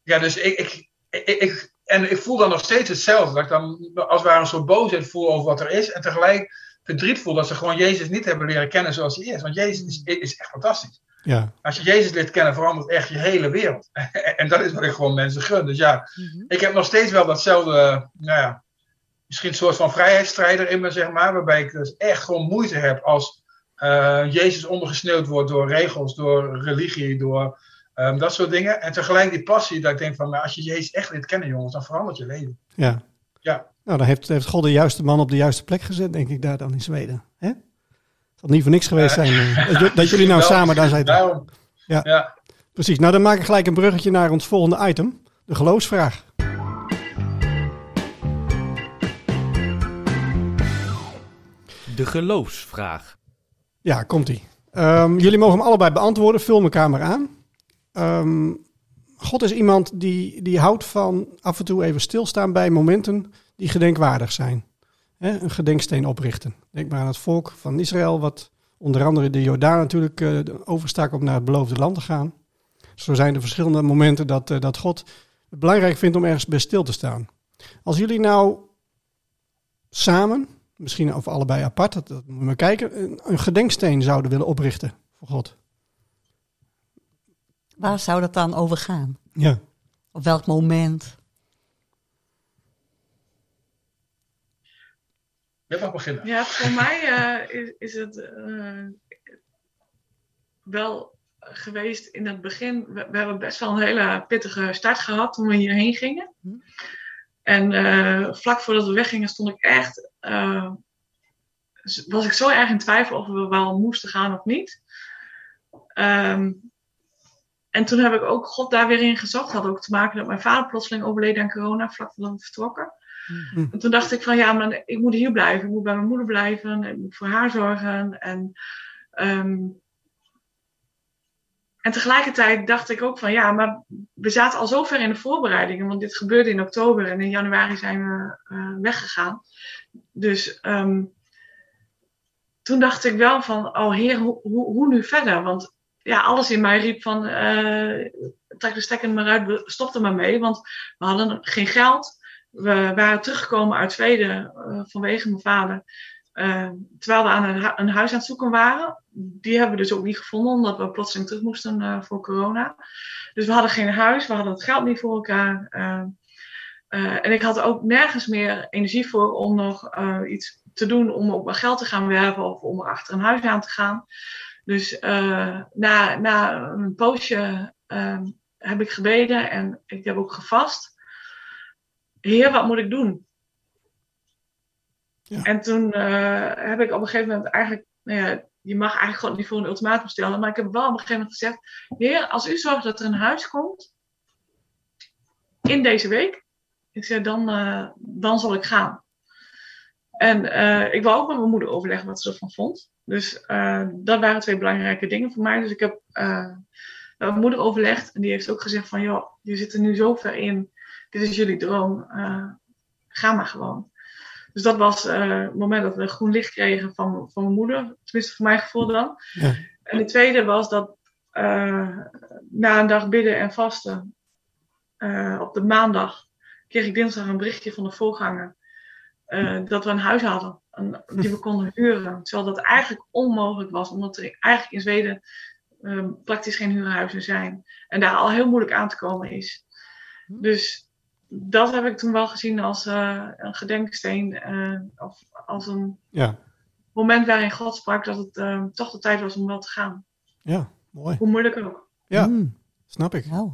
ja, dus ik, ik, ik, ik, en ik voel dan nog steeds hetzelfde. Dat ik dan als het ware een soort boosheid voel over wat er is. En tegelijk verdriet voel dat ze gewoon Jezus niet hebben leren kennen zoals hij is. Want Jezus is, is echt fantastisch. Ja. Als je Jezus leert kennen, verandert echt je hele wereld. en dat is wat ik gewoon mensen gun. Dus ja, mm -hmm. ik heb nog steeds wel datzelfde, nou ja, misschien een soort van vrijheidsstrijder in me, zeg maar. Waarbij ik dus echt gewoon moeite heb als uh, Jezus ondergesneeuwd wordt door regels, door religie, door um, dat soort dingen. En tegelijk die passie dat ik denk van, nou, als je Jezus echt leert kennen, jongens, dan verandert je leven. Ja. Ja. Nou, dan heeft, heeft God de juiste man op de juiste plek gezet, denk ik, daar dan in Zweden. Hè? Het zal niet voor niks geweest zijn uh, dat, dat, jullie nou samen daar zijn. Daarom. Ja. ja. Precies. Nou, dan maak ik gelijk een bruggetje naar ons volgende item. De geloofsvraag. De geloofsvraag. Ja, komt-ie. Um, jullie mogen hem allebei beantwoorden. Vul mijn kamer aan. Um, God is iemand die, die houdt van af en toe even stilstaan bij momenten die gedenkwaardig zijn. Een gedenksteen oprichten. Denk maar aan het volk van Israël, wat onder andere de Jordaan natuurlijk uh, overstak om naar het beloofde land te gaan. Zo zijn er verschillende momenten dat, uh, dat God het belangrijk vindt om ergens bij stil te staan. Als jullie nou samen misschien of allebei apart, dat, dat moeten we kijken, een, een, gedenksteen zouden willen oprichten voor God. Waar zou dat dan over gaan? Ja. Op welk moment? Je mag beginnen. Ja, voor mij uh, is, is, het uh, wel geweest in het begin. We, we, hebben best wel een hele pittige start gehad toen we hierheen gingen. Hm. En uh, vlak voordat we weggingen stond ik echt, uh, was ik zo erg in twijfel of we wel moesten gaan of niet. Um, en toen heb ik ook God daar weer in gezocht. Dat had ook te maken dat mijn vader plotseling overleden aan corona, vlak voordat we vertrokken. Mm. En toen dacht ik van ja, maar ik moet hier blijven. Ik moet bij mijn moeder blijven. Ik moet voor haar zorgen. En um, en tegelijkertijd dacht ik ook van ja, maar we zaten al zo ver in de voorbereidingen, want dit gebeurde in oktober en in januari zijn we uh, weggegaan. Dus um, toen dacht ik wel van, oh heer, hoe, nu verder? Want ja, alles in mij riep van, uh, trek de stekker maar uit, stop er maar mee, want we hadden geen geld. We waren teruggekomen uit Zweden uh, vanwege mijn vader. Uh, terwijl we aan een, een, huis aan het zoeken waren. Die hebben we dus ook niet gevonden, omdat we plotseling terug moesten uh, voor corona. Dus we hadden geen huis, we hadden het geld niet voor elkaar. Uh, en ik had ook nergens meer energie voor om nog iets te doen om ook mijn geld te gaan werven of om achter een huis aan te gaan. Dus na, na een poosje heb ik gebeden en ik heb ook gevast. Heer, wat moet ik doen? En toen uh, heb ik op een gegeven moment eigenlijk, nou ja, je mag eigenlijk gewoon niet voor een ultimatum stellen, maar ik heb wel op een gegeven moment gezegd, heer, als u zorgt dat er een huis komt, in deze week, ik zei, dan, uh, dan zal ik gaan. En uh, ik wil ook met mijn moeder overleggen wat ze ervan vond. Dus dat waren twee belangrijke dingen voor mij. Dus ik heb met mijn moeder overlegd en die heeft ook gezegd van, joh, je zit er nu zo ver in, dit is jullie droom, ga maar gewoon. Dus dat was uh, het moment dat we groen licht kregen van, van mijn moeder. Tenminste, voor mijn gevoel dan. Ja. En het tweede was dat uh, na een dag bidden en vasten, uh, op de maandag, kreeg ik dinsdag een berichtje van de voorganger. dat we een huis hadden, een, die we konden huren. Terwijl dat eigenlijk onmogelijk was, omdat er eigenlijk in Zweden praktisch geen huurhuizen zijn. En daar al heel moeilijk aan te komen is. Dus dat heb ik toen wel gezien als uh, een gedenksteen. Uh, of als een ja. moment waarin God sprak dat het uh, toch de tijd was om wel te gaan. Ja, mooi. Hoe moeilijk ook. Ja, mm. snap ik. Nou.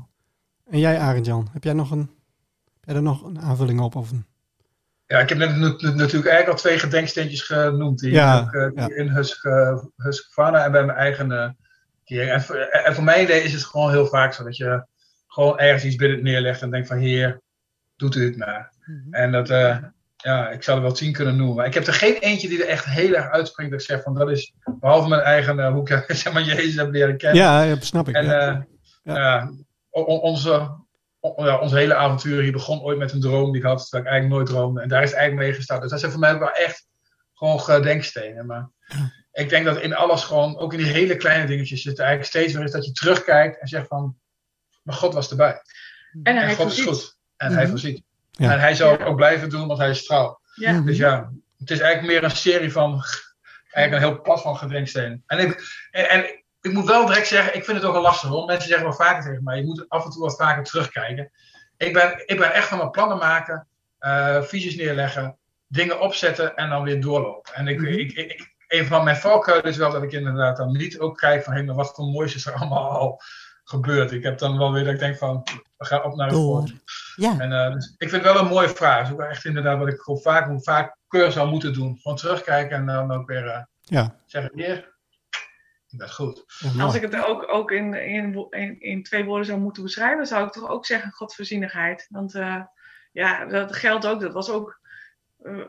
En jij, Arend Jan, heb jij nog een, heb jij er nog een aanvulling op? Of een... Ja, ik heb net natuurlijk eigenlijk al twee gedenksteentjes genoemd. Die ja, ook, uh, ja. in Husqvarna en bij mijn eigen uh, kering. En voor, en voor mij is het gewoon heel vaak zo dat je gewoon ergens iets binnen neerlegt en denkt van heer, doet u het maar. Mhm. En dat, uh, ja, ik zou er wel tien kunnen noemen. Maar ik heb er geen eentje die er echt heel erg uitspringt. Dat ik zeg van dat is, behalve mijn eigen, uh, hoe ik zeg maar Jezus heb leren kennen. Ja, ja snap ik. En ja. ja. onze, ja, onze hele avontuur hier begon ooit met een droom die ik had, terwijl ik eigenlijk nooit droomde. En daar is het eigenlijk mee gestart. Dus dat zijn voor mij ook wel echt gewoon gedenkstenen. Maar ik denk dat in alles gewoon, ook in die hele kleine dingetjes, zit er eigenlijk steeds weer is dat je terugkijkt en zegt van, maar God was erbij. En, hij en God is goed. En Mhm. hij voorziet. Ja. En hij zal Ja. ook blijven doen, want hij is trouw. Ja. Mhm. Dus ja, het is eigenlijk meer een serie van, eigenlijk een heel pad van gedenkstenen. En ik, en, en ik moet wel direct zeggen, ik vind het ook wel lastig hoor. Mensen zeggen wel vaker tegen mij, je moet af en toe wat vaker terugkijken. Ik ben, ik ben echt van mijn plannen maken, eh, visies neerleggen, dingen opzetten en dan weer doorlopen. En ik, Mhm. ik, ik, ik- een van mijn valkuilen is wel dat ik inderdaad dan niet ook kijk van, hé, maar wat voor moois is er allemaal al gebeurd. Ik heb dan wel weer dat ik denk van, we gaan op naar het volgende. Ja, En, eh, dus ik vind het wel een mooie vraag. Dat is ook echt inderdaad wat ik gewoon vaak, hoe vaak keur zou moeten doen. Gewoon terugkijken en dan ook weer eh, Ja, zeggen, heer, dat is goed. Als ik het ook, ook in, in, in, in twee woorden zou moeten beschrijven, zou ik toch ook zeggen Godvoorzienigheid. Want eh, ja, dat geldt ook. Dat was ook. eh,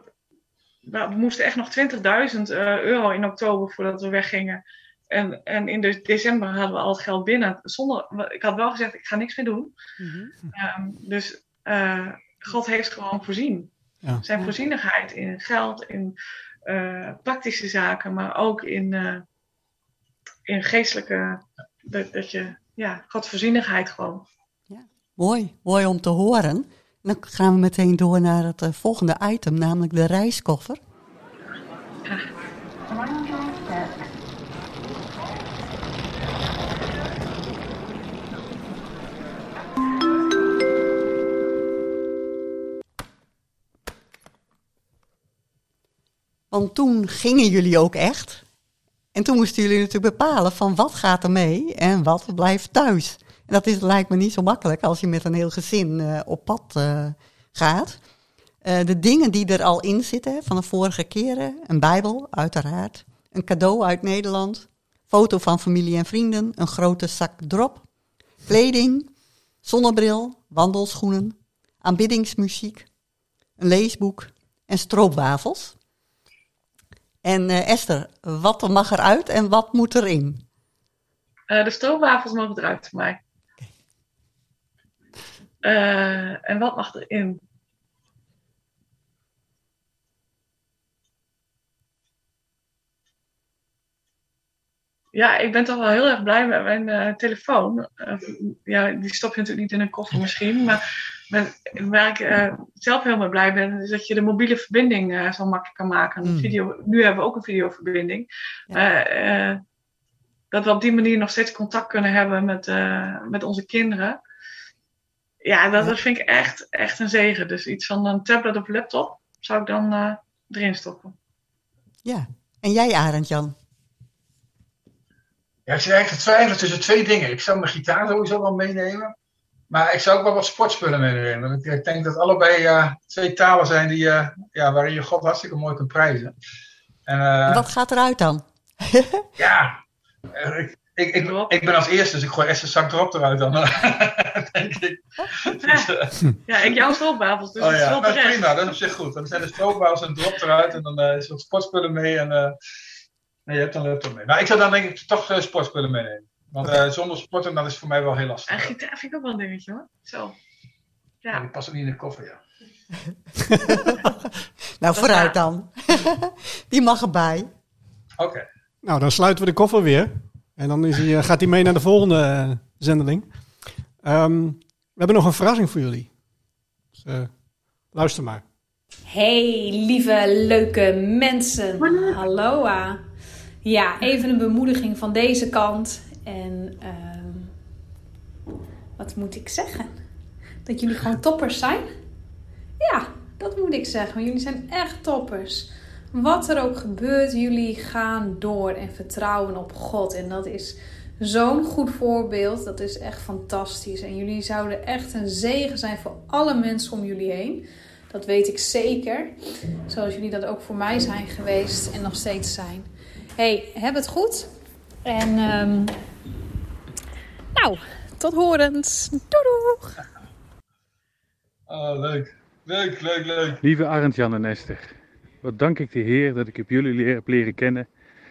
we moesten echt nog 20.000 eh, euro in oktober voordat we weggingen. En, en in de, december hadden we al het geld binnen. Zonder, ik had wel gezegd, ik ga niks meer doen. Mhm. Ehm, dus eh, God heeft gewoon voorzien. Ja. Zijn Ja. voorzienigheid in geld, in eh, praktische zaken, maar ook in, eh, in geestelijke. Dat, dat je, ja, Godvoorzienigheid gewoon. mooi. Mooi om te horen. Dan gaan we meteen door naar het volgende item, namelijk de reiskoffer. Want toen gingen jullie ook echt. En toen moesten jullie natuurlijk bepalen van wat gaat er mee en wat blijft thuis. En dat is, lijkt me niet zo makkelijk als je met een heel gezin eh, op pad eh, gaat. Eh, de dingen die er al in zitten van de vorige keren. Een bijbel, uiteraard. Een cadeau uit Nederland. Foto van familie en vrienden. Een grote zak drop. Kleding. Zonnebril. Wandelschoenen. Aanbiddingsmuziek. Een leesboek. En stroopwafels. En eh, Esther, wat mag eruit en wat moet erin? Eh, de stroopwafels mogen eruit voor mij. Eh, en wat mag erin? Ja, ik ben toch wel heel erg blij met mijn telefoon. Ja, die stop je natuurlijk niet in een koffer misschien. Maar waar ik eh, zelf heel erg blij ben, is dat je de mobiele verbinding eh, zo makkelijk kan maken. Mm. Video, nu hebben we ook een videoverbinding. Ja. Eh, eh, dat we op die manier nog steeds contact kunnen hebben met, eh, met onze kinderen. Ja, dat, Ja. dat vind ik echt, echt een zegen. Dus iets van een tablet of laptop zou ik dan eh, erin stoppen. Ja. En jij, Arend Jan? Ja, ik zit eigenlijk te twijfelen tussen twee dingen. Ik zou mijn gitaar sowieso wel meenemen. Maar ik zou ook wel wat sportspullen meenemen. Want ik, ik denk dat allebei eh, twee talen zijn die, eh, ja, waarin je God hartstikke mooi kunt prijzen. En, eh, wat gaat eruit dan? Ja, ik, ik, ik, ben als eerste, dus ik gooi eerst een zak erop eruit dan. denk ik. Dus, Ja, ik jouw stroopwafels, dus oh dat is ja, wel nou, terecht. prima, dat is op zich goed. Dan zijn de stroopwafels en drop eruit en dan eh, is er wat sportspullen mee. En, eh, nee, je hebt een laptop mee. Maar ik zou dan denk ik toch eh, sportspullen meenemen. Want eh, zonder sporten, dat is voor mij wel heel lastig. En gitaar vind ik ook wel een dingetje hoor. Zo. Ja, Ja, die past ook niet in de koffer, ja. Nou, vooruit dan. Die mag erbij. Oké. Nou, dan sluiten we de koffer weer. En dan is hij, eh, gaat hij mee naar de volgende eh, zendeling. Ehm, we hebben nog een verrassing voor jullie. Dus, eh, luister maar. Hey, lieve, leuke mensen. Hallo. Ja, even een bemoediging van deze kant. En ehm, wat moet ik zeggen? Dat jullie gewoon toppers zijn? Ja, dat moet ik zeggen. Want jullie zijn echt toppers. Wat er ook gebeurt, jullie gaan door en vertrouwen op God. En dat is zo'n goed voorbeeld. Dat is echt fantastisch. En jullie zouden echt een zegen zijn voor alle mensen om jullie heen. Dat weet ik zeker. Zoals jullie dat ook voor mij zijn geweest en nog steeds zijn. hey, heb het goed. En um, nou, tot horens. Doei doeg. Oh, leuk. Leuk, leuk, leuk. Lieve Arend, Jan en Esther. Wat dank ik de Heer dat ik heb jullie heb leren kennen.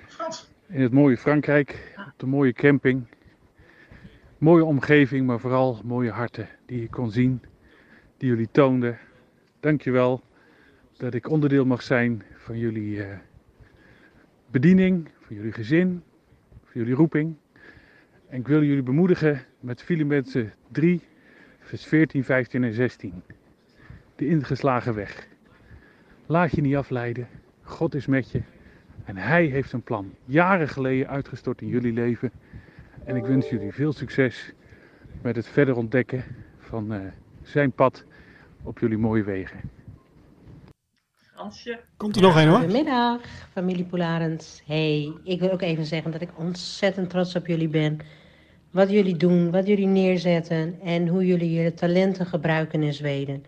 Frans. In het mooie Frankrijk, op de mooie camping. Mooie omgeving, maar vooral mooie harten die ik kon zien, die jullie toonden. Dankjewel dat ik onderdeel mag zijn van jullie uh, bediening, van jullie gezin, van jullie roeping. En ik wil jullie bemoedigen met Filippenzen 3, vers 14, 15 en 16. De ingeslagen weg. Laat je niet afleiden. God is met je. En Hij heeft een plan. Jaren geleden uitgestort in jullie leven. En ik wens jullie veel succes met het verder ontdekken van uh, zijn pad op jullie mooie wegen. Fransje. Komt er nog een hoor. Goedemiddag, familie Polarens. Hey, ik wil ook even zeggen dat ik ontzettend trots op jullie ben. Wat jullie doen, wat jullie neerzetten en hoe jullie jullie talenten gebruiken in Zweden.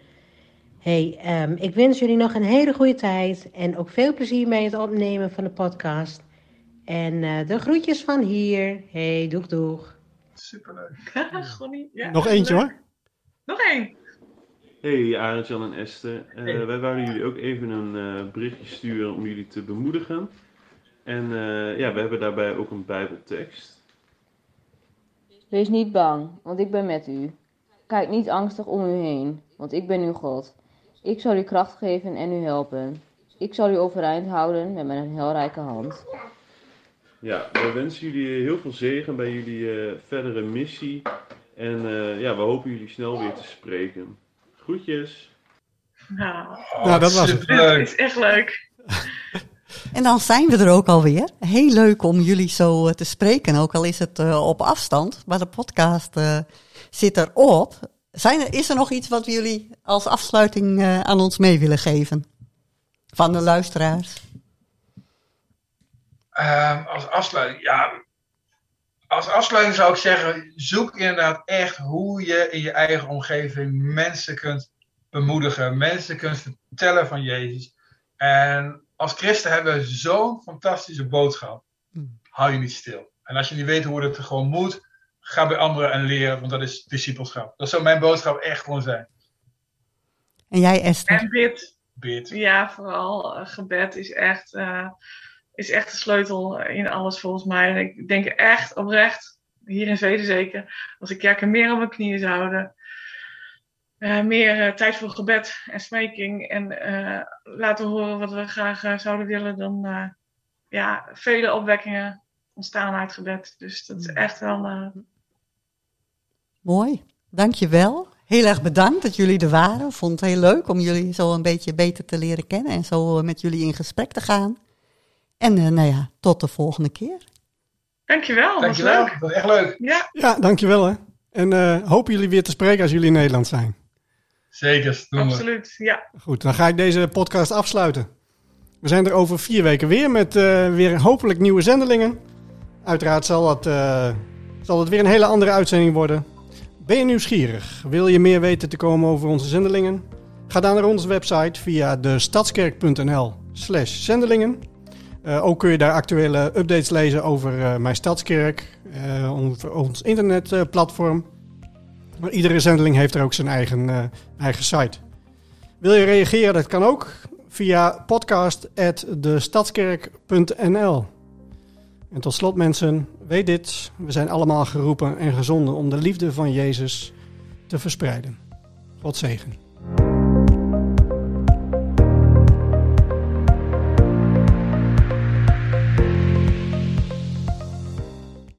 Hey, um, ik wens jullie nog een hele goede tijd en ook veel plezier met het opnemen van de podcast. En uh, de groetjes van hier. Hey, doeg doeg. Superleuk. Gonnie, ja, nog eentje leuk. hoor. Nog één. Hey Arend, Jan en Esther. Uh, Hey. Wij wouden jullie ook even een uh, berichtje sturen om jullie te bemoedigen. En uh, ja, we hebben daarbij ook een Bijbeltekst. Wees niet bang, want ik ben met u. Kijk niet angstig om u heen, want ik ben uw God. Ik zal u kracht geven en u helpen. Ik zal u overeind houden met mijn heilrijke hand. Ja, we wensen jullie heel veel zegen bij jullie verdere missie. En ja, we hopen jullie snel weer te spreken. Groetjes. Nou, Oh, Nou, dat was het. superleuk. is echt leuk. En dan zijn we er ook alweer. Heel leuk om jullie zo eh, te spreken, ook al is het eh, op afstand. Maar de podcast eh, zit erop. Zijn er, is er nog iets wat jullie als afsluiting aan ons mee willen geven? Van de luisteraars? Ehm, als afsluiting, ja. Als afsluiting zou ik zeggen, zoek inderdaad echt hoe je in je eigen omgeving mensen kunt bemoedigen, mensen kunt vertellen van Jezus. En als christen hebben we zo'n fantastische boodschap. Hmm. Hou je niet stil. En als je niet weet hoe het gewoon moet, ga bij anderen en leren, want dat is discipelschap. Dat zou mijn boodschap echt gewoon zijn. En jij Esther? En bid. Bid. Ja, vooral eh, gebed is echt, eh, is echt de sleutel in alles volgens mij. En ik denk echt oprecht, hier in Zweden zeker, als de kerken meer op hun knieën zouden. Eh, meer eh, tijd voor gebed en smeking en eh, laten horen wat we graag zouden willen, dan eh, ja, vele opwekkingen ontstaan uit gebed. Dus dat is echt wel eh, Mooi, dankjewel. Heel erg bedankt dat jullie er waren. Vond het heel leuk om jullie zo een beetje beter te leren kennen en zo met jullie in gesprek te gaan. En eh, nou ja, tot de volgende keer. Dankjewel, dat was Dankjewel, leuk. dat was echt leuk. Ja, Ja, dankjewel hè. En eh, hopen jullie weer te spreken als jullie in Nederland zijn. Zeker, doen we. absoluut. Ja. Goed, dan ga ik deze podcast afsluiten. We zijn er over vier weken weer met eh, weer hopelijk nieuwe zendelingen. Uiteraard zal het, eh, zal het weer een hele andere uitzending worden. Ben je nieuwsgierig? Wil je meer weten te komen over onze zendelingen? Ga dan naar onze website via de stadskerk.nl slash zendelingen. Eh, ook kun je daar actuele updates lezen over eh, mijn stadskerk, eh, ons, ons internetplatform. Maar iedere zendeling heeft er ook zijn eigen, eh, eigen site. Wil je reageren? Dat kan ook via podcast.destadskerk.nl. En tot slot mensen, weet dit. We zijn allemaal geroepen en gezonden om de liefde van Jezus te verspreiden. God zegen.